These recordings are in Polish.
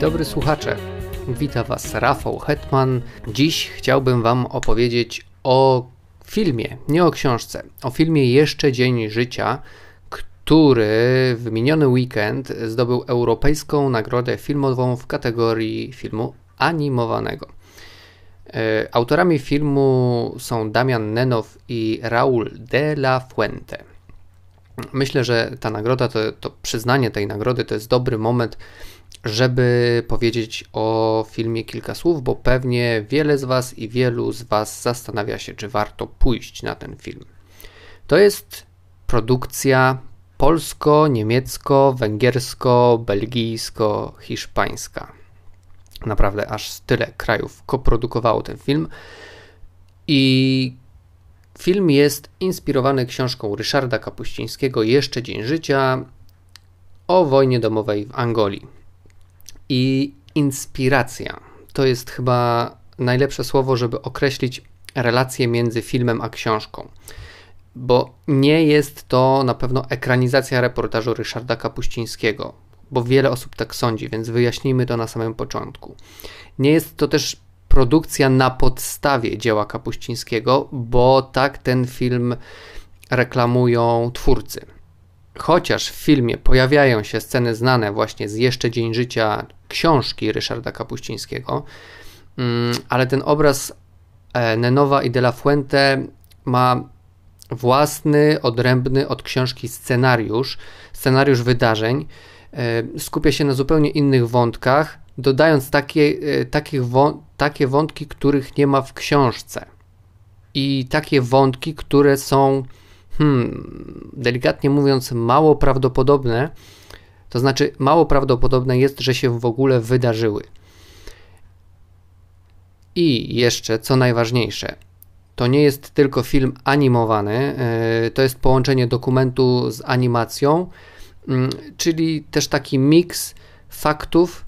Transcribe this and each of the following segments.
dobry słuchacze. Witam Was Rafał Hetman. Dziś chciałbym Wam opowiedzieć o filmie, nie o książce. O filmie Jeszcze Dzień Życia, który w miniony weekend zdobył Europejską Nagrodę Filmową w kategorii filmu animowanego. E, autorami filmu są Damian Nenow i Raul de la Fuente. Myślę, że ta nagroda, to, to przyznanie tej nagrody to jest dobry moment, żeby powiedzieć o filmie kilka słów, bo pewnie wiele z Was i wielu z Was zastanawia się, czy warto pójść na ten film. To jest produkcja polsko-niemiecko-węgiersko-belgijsko-hiszpańska. Naprawdę aż tyle krajów koprodukowało ten film. I film jest inspirowany książką Ryszarda Kapuścińskiego Jeszcze Dzień Życia o wojnie domowej w Angolii. I inspiracja to jest chyba najlepsze słowo, żeby określić relację między filmem a książką. Bo nie jest to na pewno ekranizacja reportażu Ryszarda Kapuścińskiego, bo wiele osób tak sądzi, więc wyjaśnijmy to na samym początku. Nie jest to też produkcja na podstawie dzieła Kapuścińskiego, bo tak ten film reklamują twórcy. Chociaż w filmie pojawiają się sceny znane właśnie z Jeszcze Dzień Życia książki Ryszarda Kapuścińskiego, mm, ale ten obraz e, Nenowa i de la Fuente ma własny, odrębny od książki scenariusz, scenariusz wydarzeń. E, skupia się na zupełnie innych wątkach, dodając takie, e, takich takie wątki, których nie ma w książce. I takie wątki, które są, hmm, delikatnie mówiąc, mało prawdopodobne, to znaczy mało prawdopodobne jest, że się w ogóle wydarzyły. I jeszcze, co najważniejsze, to nie jest tylko film animowany, e, to jest połączenie dokumentu z animacją, mm, czyli też taki miks faktów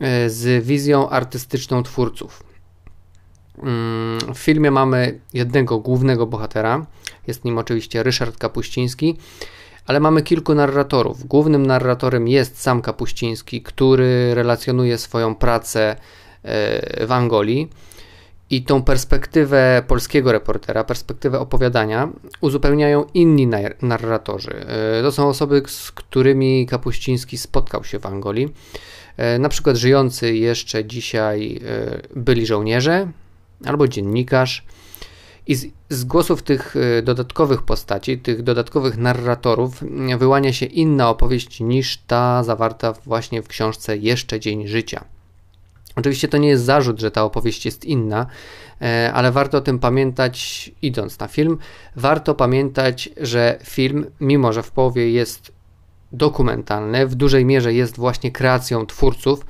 e, z wizją artystyczną twórców. Mm, w filmie mamy jednego głównego bohatera, jest nim oczywiście Ryszard Kapuściński, ale mamy kilku narratorów. Głównym narratorem jest sam Kapuściński, który relacjonuje swoją pracę e, w Angolii. I tą perspektywę polskiego reportera, perspektywę opowiadania uzupełniają inni narratorzy. E, to są osoby, z którymi Kapuściński spotkał się w Angolii. E, na przykład żyjący jeszcze dzisiaj byli żołnierze albo dziennikarz, i z, z, głosów tych y, dodatkowych postaci, tych dodatkowych narratorów, y, wyłania się inna opowieść niż ta zawarta właśnie w książce Jeszcze Dzień Życia. Oczywiście to nie jest zarzut, że ta opowieść jest inna, e, ale warto o tym pamiętać idąc na film. Warto pamiętać, że film, mimo że w połowie jest dokumentalny, w dużej mierze jest właśnie kreacją twórców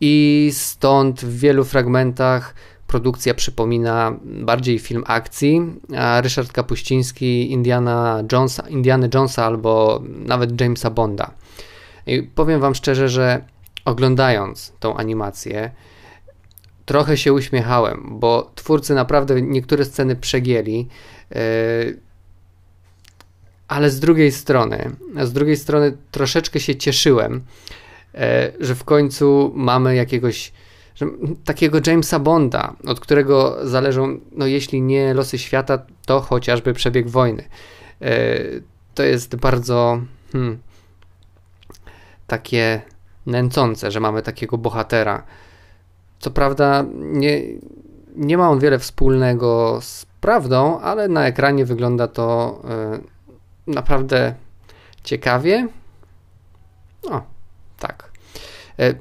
i stąd w wielu fragmentach produkcja przypomina bardziej film akcji, a Ryszard Kapuściński Indiana Jonesa, Indiana Jonesa albo nawet Jamesa Bonda. I powiem Wam szczerze, że oglądając tą animację, trochę się uśmiechałem, bo twórcy naprawdę niektóre sceny przegięli. Yy, ale z drugiej strony, z drugiej strony troszeczkę się cieszyłem, yy, że w końcu mamy jakiegoś że takiego Jamesa Bonda, od którego zależą, no jeśli nie losy świata, to chociażby przebieg wojny. E, to jest bardzo hmm, takie nęcące, że mamy takiego bohatera. Co prawda nie, nie ma on wiele wspólnego z prawdą, ale na ekranie wygląda to y, naprawdę ciekawie. O, tak. Y,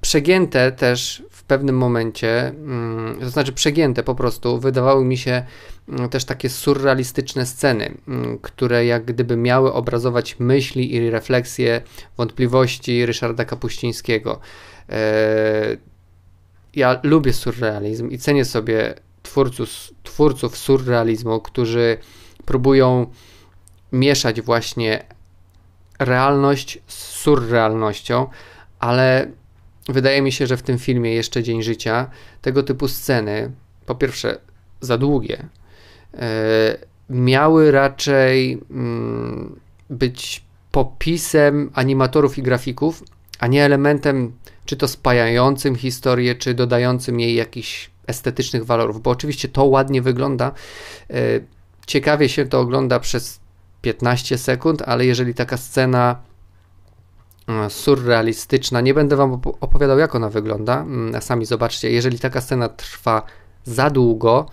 przegięte też pewnym momencie, mm, to znaczy przegięte po prostu, wydawały mi się mm, też takie surrealistyczne sceny, mm, które jak gdyby miały obrazować myśli i refleksje, wątpliwości Ryszarda Kapuścińskiego. E, ja lubię surrealizm i cenię sobie twórców, twórców surrealizmu, którzy próbują mieszać właśnie realność z surrealnością, ale wydaje mi się, że w tym filmie Jeszcze Dzień Życia tego typu sceny, po pierwsze za długie, e, miały raczej mm, być popisem animatorów i grafików, a nie elementem czy to spajającym historię, czy dodającym jej jakichś estetycznych walorów, bo oczywiście to ładnie wygląda. E, ciekawie się to ogląda przez 15 sekund, ale jeżeli taka scena surrealistyczna, nie będę Wam opowiadał, jak ona wygląda, mm, sami zobaczcie, jeżeli taka scena trwa za długo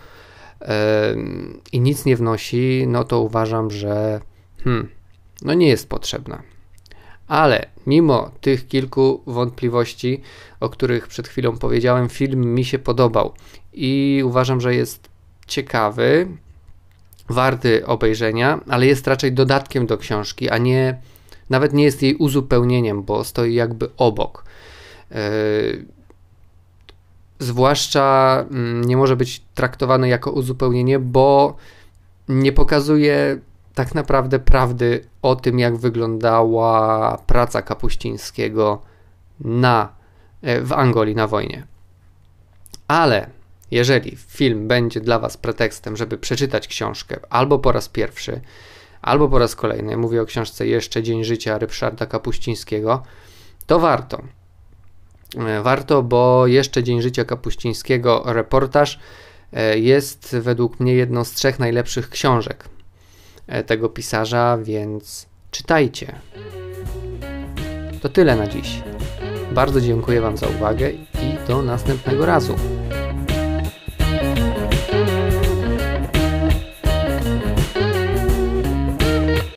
i nic nie wnosi, no to uważam, że hmm, no nie jest potrzebna. Ale mimo tych kilku wątpliwości, o których przed chwilą powiedziałem, film mi się podobał i uważam, że jest ciekawy, warty obejrzenia, ale jest raczej dodatkiem do książki, a nie nawet nie jest jej uzupełnieniem, bo stoi jakby obok. Yy, zwłaszcza yy, nie może być traktowane jako uzupełnienie, bo nie pokazuje tak naprawdę prawdy o tym, jak wyglądała praca Kapuścińskiego na, e, w Angolii na wojnie. Ale jeżeli film będzie dla Was pretekstem, żeby przeczytać książkę albo po raz pierwszy, albo po raz kolejny, mówię o książce Jeszcze Dzień Życia Ryszarda Kapuścińskiego, to warto. E, warto, bo Jeszcze Dzień Życia Kapuścińskiego reportaż e, jest według mnie jedną z trzech najlepszych książek E, tego pisarza, więc czytajcie. To tyle na dziś. Bardzo dziękuję Wam za uwagę i do następnego razu.